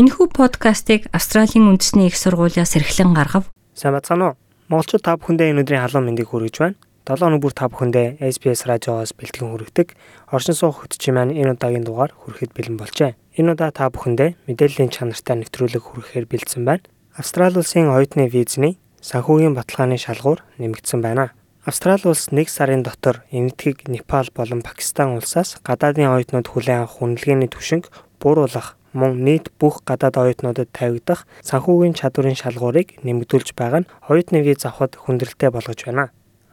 Энэхүү подкастыг Австралийн үндэсний их сургуулиас эрхлэн гаргав. Сайн бацгаана уу? Монголчууд та бүхэндээ энэ өдрийн халуун мэндийг хүргэж байна. 7 өнөө бүр та бүхэндээ SBS радиогоос бэлтгэн хүргэдэг оршин суух хөтчийн маань энэ удаагийн дугаар хүрэхэд бэлэн болжээ. Энэ удаа та бүхэндээ мэдээллийн чанартай нэвтрүүлэг хүргэхээр бэлдсэн байна. Австрали улсын оюутны визний санхүүгийн баталгааны шалгуур нэмэгдсэн байна. Австрали улс 1 сарын дотор Энэтхэг, Непал болон Пакистан улсаас гадаадын оюутнууд хүлээн авах хүнлэгээний түвшинг бууруулах мөн нийт бүх гадаад оюутнуудад тавигдах санхүүгийн чадварын шалгуурыг нэмэгдүүлж байгаа нь оюутны виз авахд хүндрэлтэй болгож байна.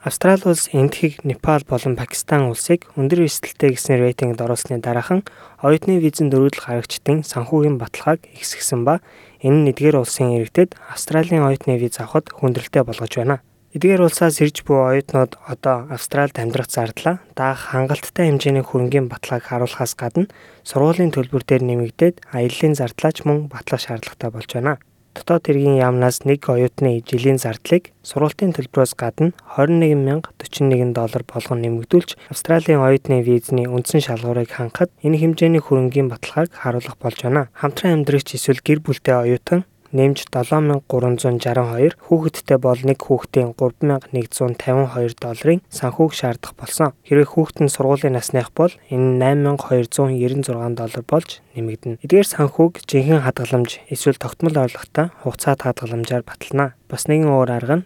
Австрали улс Энэтхэг, Непал болон Пакистан улсыг өндөр эрсдэлтэй гэсэн рейтингд оруулсны дараахан оюутны визэн дөрвөлдөл гарагчдын санхүүгийн баталгааг ихсгэсэн ба энэ нь эдгээр улсын иргэдэд Австралийн оюутны виз авахд хүндрэлтэй болгож байна. Эдгээр улсаас ирж буй оюутнууд одоо Австральд амьдрах зардлаа даах хангалттай хэмжээний хөрөнгийн баталгааг харуулахаас гадна сургуулийн төлбөр дээр нэмэгдээд аяллаа зардлаач мөн батлах шаардлагатай болж байна. Дотоод хэргийн яамнаас нэг оюутны жилийн зардлыг сургуулийн төлбөрөөс гадна 21041 доллар болгон нэмэгдүүлж Австралийн оюутны визний үндсэн шалгуурыг хангахад энэ хэмжээний хөрөнгийн баталгааг харуулах болж байна. Хамтран амьдрагч эсвэл гэр бүлтэй оюутан нэмж 7362, хүүхэдтэй бол нэг хүүхдийн 3152 долларын санхүүг шаардах болсон. Хэрвээ хүүхэд нь сургуулийн насных бол энэ 8296 доллар болж нэмэгдэнэ. Эдгээр санхүүг жинхэнэ хадгаламж эсвэл тогтмол орлоготой хугацаат хадгаламжаар батална. Бас нэгэн уур арга нь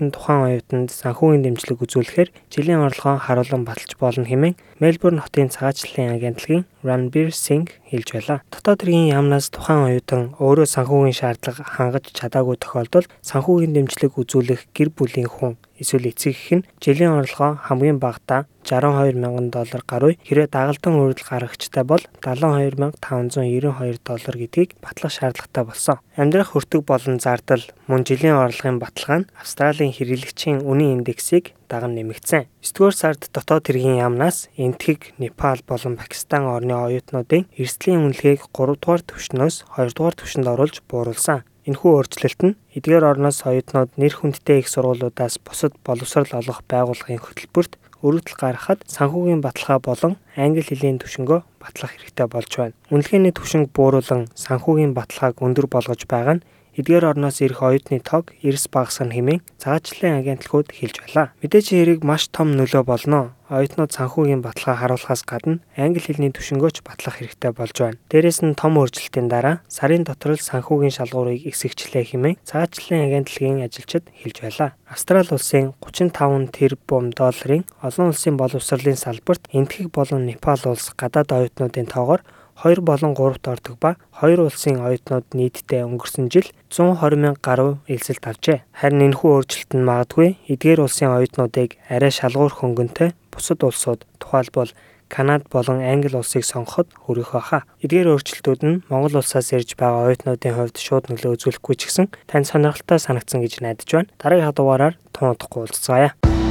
нь тухайн оюутанд санхүүгийн дэмжлэг үзүүлэхээр жилийн орлогоо харуулan баталж болно хэмээн Мельбурн хотын цагаачлалын агентлагийн Ranbir Singh хэлж байлаа. Дотоод хэргийн яамнаас тухайн оюутан өөрөө санхүүгийн шаардлага хангаж чадаагүй тохиолдолд санхүүгийн дэмжлэг үзүүлэх гэр бүлийн хүн эсвэл эх нь жилийн орлогоо хамгийн багадаа 62 мянган доллар гаруй хэрэг дагалдан үйлдэл гаргагчтай бол 72592 доллар гэдгийг батлах шаардлагатай болсон. Амьдрах хүртэг болон зардал мөн жилийн орлогын баталгаа нь Австралийн хэрэглэгчийн үнийн индексийг даган нэмэгдсэн. 9-р сард дотоод хэргийн яамнаас Энтхэг, Непал болон Пакистан орны оюутнуудын эрсдлийн үнэлгээг 3 дугаар түвшнөөс 2 дугаар түвшинд оруулж бууруулсан. Энэхүү өөрчлөлт нь эдгээр орноос оюутнууд нэр хүндтэй их сургуулиудаас бусад боловсрал олох байгууллагын хөтөлбөрт өргөдөл гаргахад санхүүгийн баталгаа болон англи хэлний түвшингөө батлах хэрэгтэй болж байна. Үнэлгээний түвшинг бууруулан санхүүгийн баталгааг өндөр болгож байгаа нь эдгээр орноос ирэх оюутны тог эрс багасгах хэмээн цагаачлалын агентлагууд хэлж байлаа. Мэдээж хэрэг маш том нөлөө болно. Оюутнууд санхүүгийн баталгаа харуулахаас гадна англи хэлний түвшингөөч батлах хэрэгтэй болж байна. Дээрээс нь том өөрчлөлтийн дараа сарын дотор л санхүүгийн шалгуурыг эсэгчлээ хэмээн цагаачлалын агентлагийн ажилчид хэлж байлаа. Австрали улсын 35 тэрбум долларын олон улсын боловсролын салбарт Энэтхэг болон Непал улс гадаад оюутнуудын тоогоор 2 болон 3-т ордог ба хоёр улсын оюутнууд нийтдээ өнгөрсөн жил 120 мянга гаруй элсэлт авчээ. Харин энэхүү өөрчлөлт нь магадгүй эдгээр улсын оюутнуудыг арай шалгуур хөнгөнтэй бусад улсууд тухайлбал Канад болон Англи улсыг сонгоход хүрэх баха. Эдгээр өөрчлөлтүүд нь Монгол улсаас ирж байгаа оюутнуудын хувьд шууд нөлөө үзүүлэхгүй ч гэсэн тань сонирхолтой санагдсан гэж найдаж байна. Дараагийн дугаараар тун удахгүй уулзцаая.